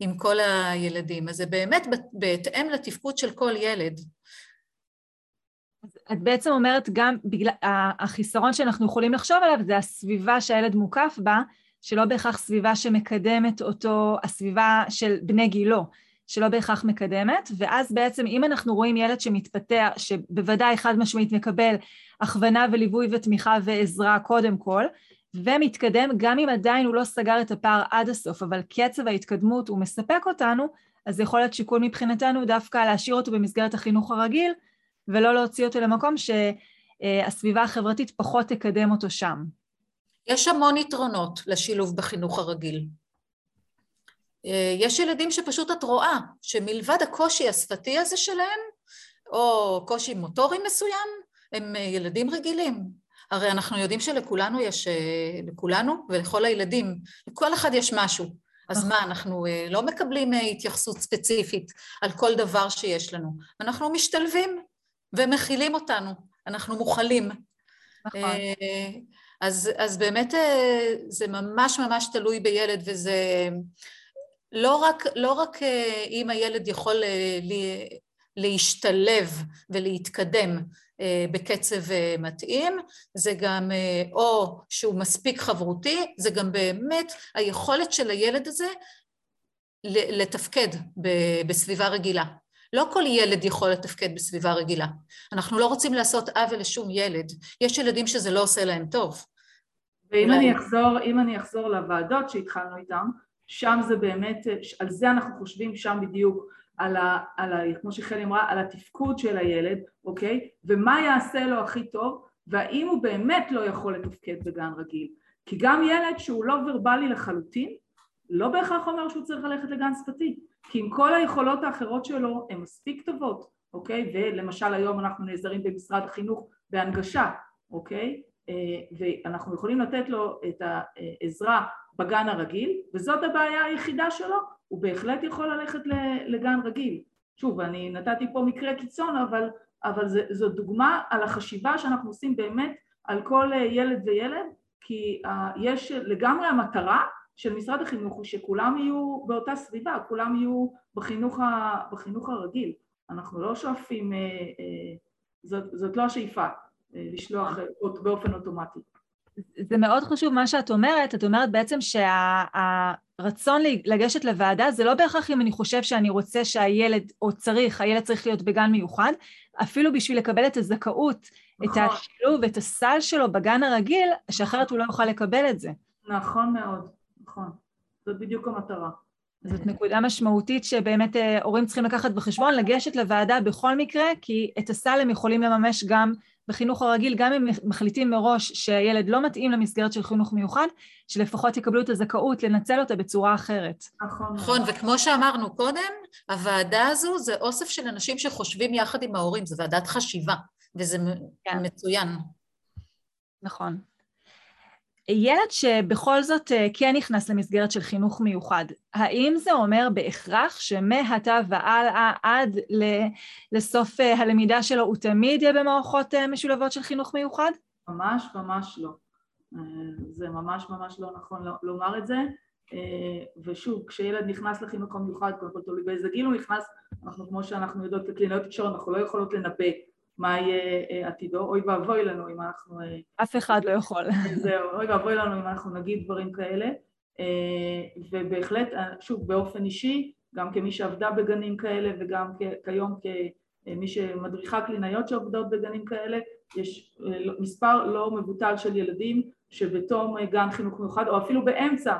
עם כל הילדים. אז זה באמת בהתאם לתפקוד של כל ילד. את בעצם אומרת גם בגלל החיסרון שאנחנו יכולים לחשוב עליו זה הסביבה שהילד מוקף בה, שלא בהכרח סביבה שמקדמת אותו, הסביבה של בני גילו, שלא בהכרח מקדמת, ואז בעצם אם אנחנו רואים ילד שמתפתח, שבוודאי חד משמעית מקבל הכוונה וליווי ותמיכה ועזרה קודם כל, ומתקדם, גם אם עדיין הוא לא סגר את הפער עד הסוף, אבל קצב ההתקדמות הוא מספק אותנו, אז יכול להיות שיקול מבחינתנו דווקא להשאיר אותו במסגרת החינוך הרגיל, ולא להוציא אותו למקום ש... הסביבה החברתית פחות תקדם אותו שם. יש המון יתרונות לשילוב בחינוך הרגיל. יש ילדים שפשוט את רואה שמלבד הקושי השפתי הזה שלהם, או קושי מוטורי מסוים, הם ילדים רגילים. הרי אנחנו יודעים שלכולנו יש, לכולנו ולכל הילדים, לכל אחד יש משהו. אז מה, אנחנו לא מקבלים התייחסות ספציפית על כל דבר שיש לנו. אנחנו משתלבים ומכילים אותנו, אנחנו מוכלים. נכון. אז, אז באמת זה ממש ממש תלוי בילד, וזה לא רק, לא רק אם הילד יכול להשתלב ולהתקדם בקצב מתאים, זה גם או שהוא מספיק חברותי, זה גם באמת היכולת של הילד הזה לתפקד בסביבה רגילה. לא כל ילד יכול לתפקד בסביבה רגילה. אנחנו לא רוצים לעשות עוול לשום ילד. יש ילדים שזה לא עושה להם טוב. ואם אני אחזור, אם אני אחזור לוועדות שהתחלנו איתן, שם זה באמת, על זה אנחנו חושבים שם בדיוק, על ה... על ה כמו שחלי אמרה, על התפקוד של הילד, אוקיי? ומה יעשה לו הכי טוב, והאם הוא באמת לא יכול לתפקד בגן רגיל. כי גם ילד שהוא לא ורבלי לחלוטין, לא בהכרח אומר שהוא צריך ללכת לגן שפתי, כי עם כל היכולות האחרות שלו הן מספיק טובות, אוקיי? ולמשל היום אנחנו נעזרים במשרד החינוך בהנגשה, אוקיי? אה, ואנחנו יכולים לתת לו את העזרה בגן הרגיל, וזאת הבעיה היחידה שלו, הוא בהחלט יכול ללכת לגן רגיל. שוב, אני נתתי פה מקרה קיצון, אבל, אבל זה, זו דוגמה על החשיבה שאנחנו עושים באמת על כל ילד וילד, כי uh, יש לגמרי המטרה של משרד החינוך הוא שכולם יהיו באותה סביבה, כולם יהיו בחינוך, ה, בחינוך הרגיל. אנחנו לא שואפים, uh, זאת, זאת לא השאיפה, לשלוח באופן אוטומטי. זה מאוד חשוב מה שאת אומרת, את אומרת בעצם שהרצון שה, לגשת לוועדה זה לא בהכרח אם אני חושב שאני רוצה שהילד, או צריך, הילד צריך להיות בגן מיוחד, אפילו בשביל לקבל את הזכאות, נכון. את השילוב, את הסל שלו בגן הרגיל, שאחרת הוא לא יוכל לקבל את זה. נכון מאוד, נכון. זאת בדיוק המטרה. זאת נקודה משמעותית שבאמת אה, הורים צריכים לקחת בחשבון, לגשת לוועדה בכל מקרה, כי את הסל הם יכולים לממש גם בחינוך הרגיל, גם אם מחליטים מראש שהילד לא מתאים למסגרת של חינוך מיוחד, שלפחות יקבלו את הזכאות לנצל אותה בצורה אחרת. נכון. נכון, וכמו שאמרנו קודם, הוועדה הזו זה אוסף של אנשים שחושבים יחד עם ההורים, זו ועדת חשיבה, וזה כן. מצוין. נכון. ילד שבכל זאת אה, כן נכנס למסגרת של חינוך מיוחד, האם זה אומר בהכרח שמעתה והלאה עד לסוף אה, הלמידה שלו הוא תמיד יהיה במערכות אה, משולבות של חינוך מיוחד? ממש ממש לא. זה ממש ממש לא נכון לומר את זה. ושוב, כשילד נכנס לחינוך המיוחד, קודם כל תלוי באיזה גיל הוא נכנס, אנחנו כמו שאנחנו יודעות כקלינאיות תקשורת, אנחנו לא יכולות לנבא מה יהיה אה, עתידו, אוי ואבוי לנו אם אנחנו... אה, אף אחד לא יכול. זהו, אוי ואבוי לנו אם אנחנו נגיד דברים כאלה. אה, ובהחלט, שוב, באופן אישי, גם כמי שעבדה בגנים כאלה וגם כיום כמי שמדריכה קלינאיות שעובדות בגנים כאלה, יש לא, מספר לא מבוטל של ילדים שבתום גן חינוך מיוחד, או אפילו באמצע,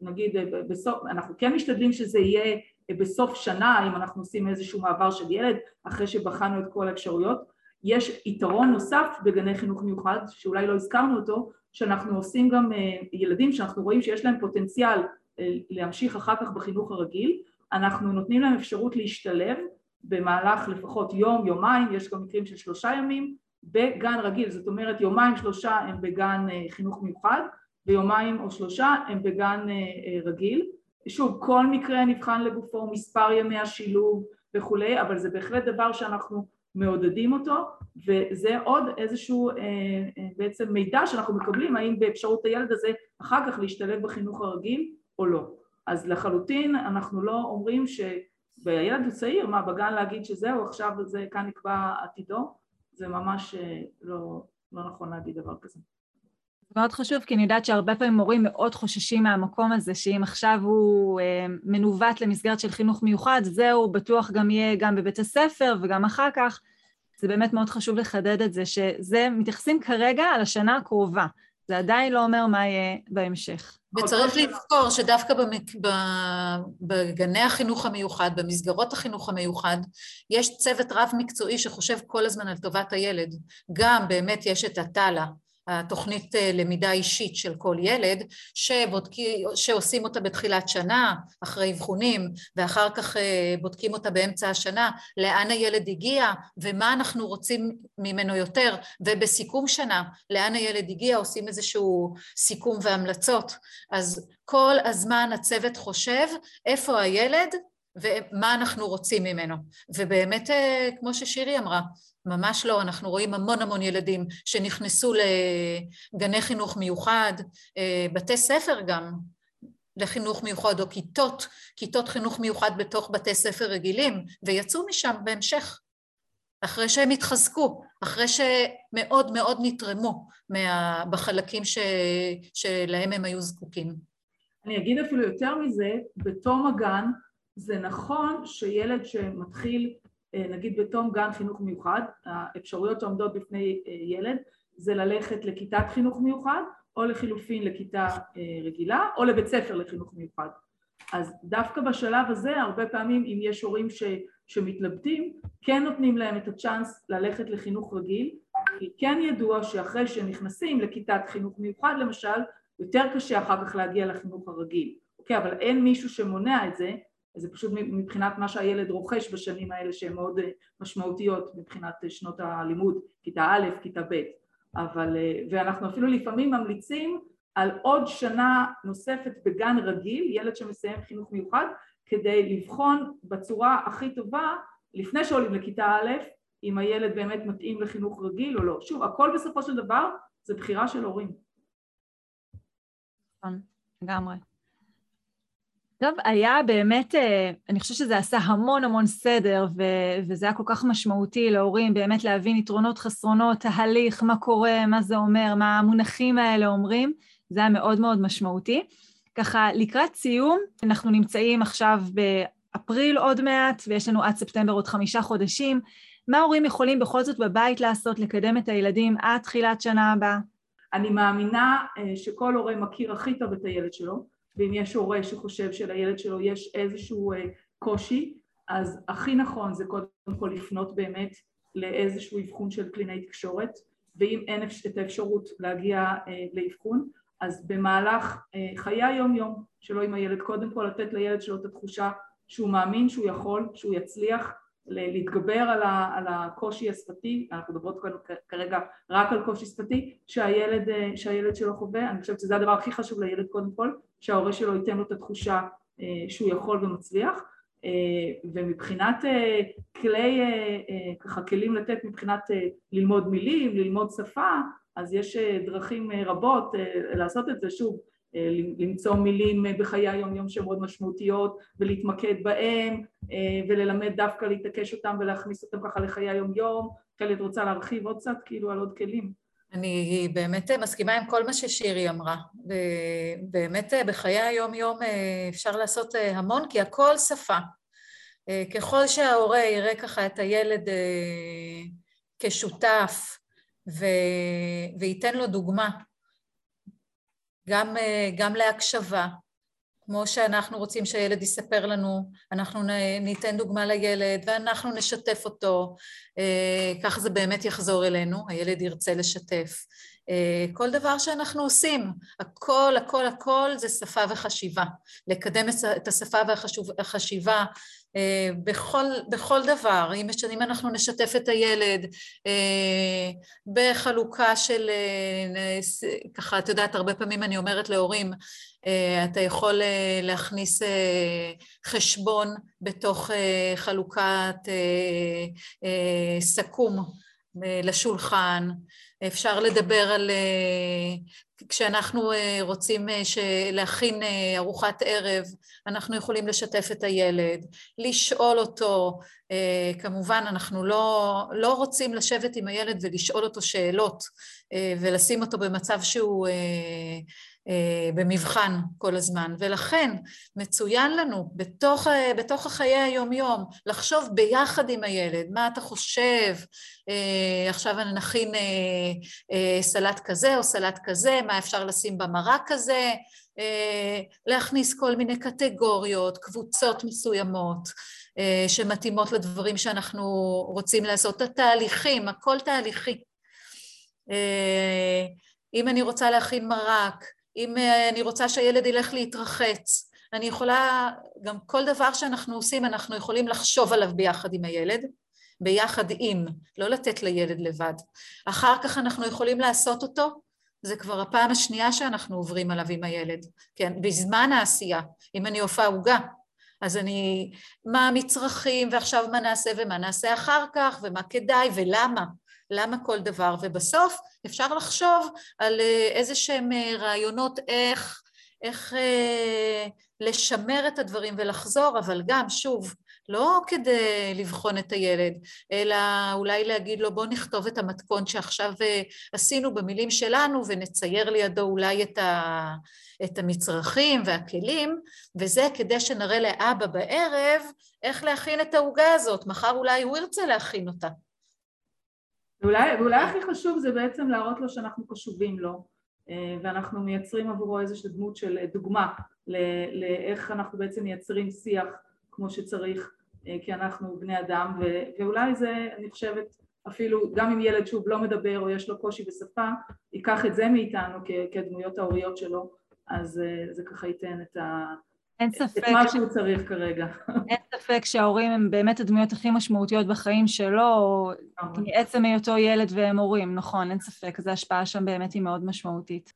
נגיד, בסוף, אנחנו כן משתדלים שזה יהיה בסוף שנה, אם אנחנו עושים איזשהו מעבר של ילד, אחרי שבחנו את כל האפשרויות. יש יתרון נוסף בגני חינוך מיוחד, שאולי לא הזכרנו אותו, שאנחנו עושים גם אה, ילדים שאנחנו רואים שיש להם פוטנציאל אה, להמשיך אחר כך בחינוך הרגיל, אנחנו נותנים להם אפשרות להשתלב במהלך לפחות יום, יומיים, יש גם מקרים של שלושה ימים, בגן רגיל, זאת אומרת יומיים שלושה הם בגן אה, חינוך מיוחד ויומיים או שלושה הם בגן רגיל שוב, כל מקרה נבחן לגופו, מספר ימי השילוב וכולי, אבל זה בהחלט דבר שאנחנו מעודדים אותו, וזה עוד איזשהו אה, אה, בעצם מידע שאנחנו מקבלים, האם באפשרות הילד הזה אחר כך להשתלב בחינוך הרגיל או לא. אז לחלוטין אנחנו לא אומרים שהילד הוא צעיר, מה בגן להגיד שזהו, עכשיו זה כאן נקבע עתידו, זה ממש אה, לא, לא נכון להגיד דבר כזה. זה מאוד חשוב, כי אני יודעת שהרבה פעמים מורים מאוד חוששים מהמקום הזה, שאם עכשיו הוא אה, מנווט למסגרת של חינוך מיוחד, זהו, בטוח גם יהיה גם בבית הספר וגם אחר כך. זה באמת מאוד חשוב לחדד את זה, שזה, מתייחסים כרגע על השנה הקרובה. זה עדיין לא אומר מה יהיה בהמשך. וצריך לזכור שדווקא במק... בגני החינוך המיוחד, במסגרות החינוך המיוחד, יש צוות רב מקצועי שחושב כל הזמן על טובת הילד. גם באמת יש את הטאלה, התוכנית אה, למידה אישית של כל ילד, שבודקי, שעושים אותה בתחילת שנה, אחרי אבחונים, ואחר כך אה, בודקים אותה באמצע השנה, לאן הילד הגיע ומה אנחנו רוצים ממנו יותר, ובסיכום שנה, לאן הילד הגיע, עושים איזשהו סיכום והמלצות. אז כל הזמן הצוות חושב איפה הילד ומה אנחנו רוצים ממנו. ובאמת, אה, כמו ששירי אמרה, ממש לא, אנחנו רואים המון המון ילדים שנכנסו לגני חינוך מיוחד, אה, בתי ספר גם לחינוך מיוחד, או כיתות, כיתות חינוך מיוחד בתוך בתי ספר רגילים, ויצאו משם בהמשך, אחרי שהם התחזקו, אחרי שמאוד מאוד נתרמו מה, בחלקים ש, שלהם הם היו זקוקים. אני אגיד אפילו יותר מזה, בתום הגן זה נכון שילד שמתחיל נגיד בתום גן חינוך מיוחד, האפשרויות שעומדות בפני אה, ילד זה ללכת לכיתת חינוך מיוחד או לחילופין לכיתה אה, רגילה או לבית ספר לחינוך מיוחד. אז דווקא בשלב הזה הרבה פעמים אם יש הורים ש, שמתלבטים כן נותנים להם את הצ'אנס ללכת לחינוך רגיל כי כן ידוע שאחרי שהם נכנסים לכיתת חינוך מיוחד למשל יותר קשה אחר כך להגיע לחינוך הרגיל, אוקיי? אבל אין מישהו שמונע את זה זה פשוט מבחינת מה שהילד רוכש בשנים האלה שהן מאוד אה, משמעותיות מבחינת אה, שנות הלימוד, כיתה א', כיתה ב', אבל, אה, ואנחנו אפילו לפעמים ממליצים על עוד שנה נוספת בגן רגיל, ילד שמסיים חינוך מיוחד, כדי לבחון בצורה הכי טובה, לפני שעולים לכיתה א', אם הילד באמת מתאים לחינוך רגיל או לא. שוב, הכל בסופו של דבר זה בחירה של הורים. נכון, לגמרי. טוב, היה באמת, אה, אני חושבת שזה עשה המון המון סדר, ו- וזה היה כל כך משמעותי להורים באמת להבין יתרונות, חסרונות, תהליך, מה קורה, מה זה אומר, מה המונחים האלה אומרים, זה היה מאוד מאוד משמעותי. ככה, לקראת סיום, אנחנו נמצאים עכשיו באפריל עוד מעט, ויש לנו עד ספטמבר עוד חמישה חודשים. מה ההורים יכולים בכל זאת בבית לעשות, לקדם את הילדים עד תחילת שנה הבאה? אני מאמינה אה, שכל הורה מכיר הכי טוב את הילד שלו, ואם יש הורה שחושב שלילד שלו יש איזשהו אה, קושי, אז הכי נכון זה קודם כל לפנות באמת לאיזשהו אבחון של קלינאי תקשורת, ואם אין את האפשרות להגיע אה, לאבחון, אז במהלך אה, חיי היום יום שלו עם הילד, קודם כל לתת לילד שלו את התחושה שהוא מאמין שהוא יכול, שהוא יצליח להתגבר על, ה, על הקושי השפתי, אנחנו מדברות כרגע רק על קושי שפתי שהילד, שהילד שלו חווה, אני חושבת שזה הדבר הכי חשוב לילד קודם כל, שההורה שלו ייתן לו את התחושה אה, שהוא יכול ומצליח אה, ומבחינת אה, כלי, ככה כלים לתת מבחינת ללמוד מילים, ללמוד שפה אז יש דרכים רבות לעשות את זה, שוב למצוא מילים בחיי היום יום שהן מאוד משמעותיות ולהתמקד בהן וללמד דווקא להתעקש אותם ולהכניס אותם ככה לחיי היום יום, חלק רוצה להרחיב עוד קצת כאילו על עוד כלים אני באמת מסכימה עם כל מה ששירי אמרה. באמת בחיי היום-יום אה, אפשר לעשות אה, המון, כי הכל שפה. אה, ככל שההורה יראה ככה את הילד כשותף ו... וייתן לו דוגמה, גם, גם להקשבה, כמו שאנחנו רוצים שהילד יספר לנו, אנחנו ניתן דוגמה לילד ואנחנו נשתף אותו, אה, כך זה באמת יחזור אלינו, הילד ירצה לשתף. אה, כל דבר שאנחנו עושים, הכל, הכל, הכל זה שפה וחשיבה. לקדם את השפה והחשיבה אה, בכל, בכל דבר, אם, אם אנחנו נשתף את הילד בחלוקה של, ככה, את יודעת, הרבה פעמים אני אומרת להורים, אה, אתה יכול אה, להכניס אה, חשבון בתוך חלוקת סכו"ם לשולחן, אפשר לדבר על... כשאנחנו רוצים להכין ארוחת ערב, אנחנו יכולים לשתף את הילד, לשאול אותו, כמובן אנחנו לא, לא רוצים לשבת עם הילד ולשאול אותו שאלות ולשים אותו במצב שהוא במבחן כל הזמן, ולכן מצוין לנו בתוך, בתוך החיי היומיום לחשוב ביחד עם הילד, מה אתה חושב, עכשיו נכין סלט כזה או סלט כזה, מה אפשר לשים במרק כזה, להכניס כל מיני קטגוריות, קבוצות מסוימות שמתאימות לדברים שאנחנו רוצים לעשות, התהליכים, הכל תהליכי. אם אני רוצה להכין מרק, אם אני רוצה שהילד ילך להתרחץ, אני יכולה, גם כל דבר שאנחנו עושים, אנחנו יכולים לחשוב עליו ביחד עם הילד, ביחד עם, לא לתת לילד לבד. אחר כך אנחנו יכולים לעשות אותו, זה כבר הפעם השנייה שאנחנו עוברים עליו עם הילד, כן, בזמן העשייה, אם אני אופה עוגה, אז אני, מה המצרכים ועכשיו מה נעשה ומה נעשה אחר כך ומה כדאי ולמה, למה כל דבר, ובסוף אפשר לחשוב על אה, איזה שהם אה, רעיונות איך, איך אה, לשמר את הדברים ולחזור, אבל גם, שוב, לא כדי לבחון את הילד, אלא אולי להגיד לו בוא נכתוב את המתכון שעכשיו עשינו במילים שלנו ונצייר לידו אולי את, ה, את המצרכים והכלים, וזה כדי שנראה לאבא בערב איך להכין את העוגה הזאת, מחר אולי הוא ירצה להכין אותה. ואולי, ואולי הכי חשוב זה בעצם להראות לו שאנחנו קשובים לו אה, ואנחנו מייצרים עבורו איזושהי דמות של דוגמה לאיך אנחנו בעצם מייצרים שיח כמו שצריך אה, כי אנחנו בני אדם ואולי זה אני חושבת אפילו גם אם ילד שוב לא מדבר או יש לו קושי בשפה ייקח את זה מאיתנו כדמויות ההוריות שלו אז אה, זה ככה ייתן את ה... אין ספק. את מה שהוא צריך כרגע. אין ספק שההורים הם באמת הדמויות הכי משמעותיות בחיים שלו, מעצם היותו ילד והם הורים, נכון, אין ספק, אז ההשפעה שם באמת היא מאוד משמעותית.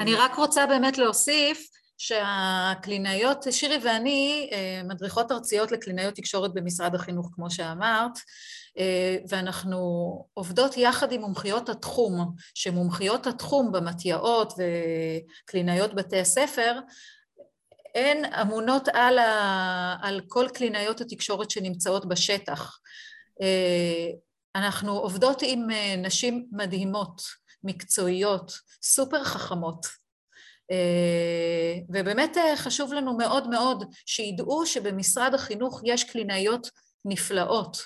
אני רק רוצה באמת להוסיף שהקלינאיות, שירי ואני אה, מדריכות ארציות לקלינאיות תקשורת במשרד החינוך, כמו שאמרת, אה, ואנחנו עובדות יחד עם מומחיות התחום, שמומחיות התחום במתי"אות וקלינאיות בתי הספר הן אמונות על, ה, על כל קלינאיות התקשורת שנמצאות בשטח. אה, אנחנו עובדות עם אה, נשים מדהימות, מקצועיות, סופר חכמות, אה, ובאמת חשוב לנו מאוד מאוד שידעו שבמשרד החינוך יש קלינאיות נפלאות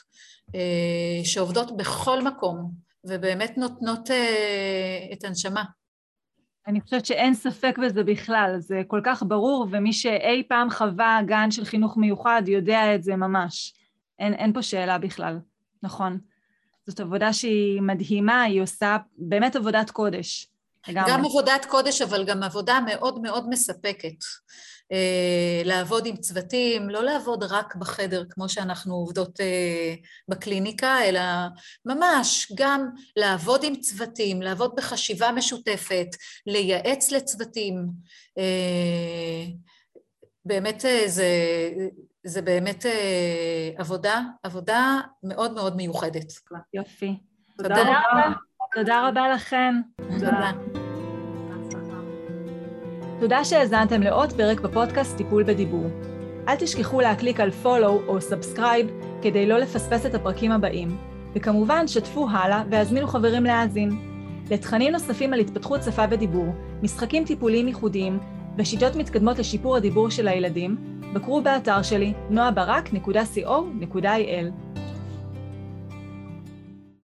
שעובדות בכל מקום ובאמת נותנות את הנשמה. אני חושבת שאין ספק בזה בכלל, זה כל כך ברור, ומי שאי פעם חווה גן של חינוך מיוחד יודע את זה ממש. אין, אין פה שאלה בכלל, נכון. זאת עבודה שהיא מדהימה, היא עושה באמת עבודת קודש. לגמרי. גם עבודת קודש, אבל גם עבודה מאוד מאוד מספקת. אה, לעבוד עם צוותים, לא לעבוד רק בחדר כמו שאנחנו עובדות אה, בקליניקה, אלא ממש גם לעבוד עם צוותים, לעבוד בחשיבה משותפת, לייעץ לצוותים. אה, באמת זה, זה באמת עבודה, עבודה מאוד מאוד מיוחדת. יופי. תודה, תודה רבה. תודה רבה לכן. תודה. תודה שהאזנתם לעוד פרק בפודקאסט טיפול בדיבור. אל תשכחו להקליק על follow או subscribe כדי לא לפספס את הפרקים הבאים. וכמובן, שתפו הלאה והזמינו חברים להאזין. לתכנים נוספים על התפתחות שפה ודיבור, משחקים טיפוליים ייחודיים ושיטות מתקדמות לשיפור הדיבור של הילדים, בקרו באתר שלי noabarak.co.il.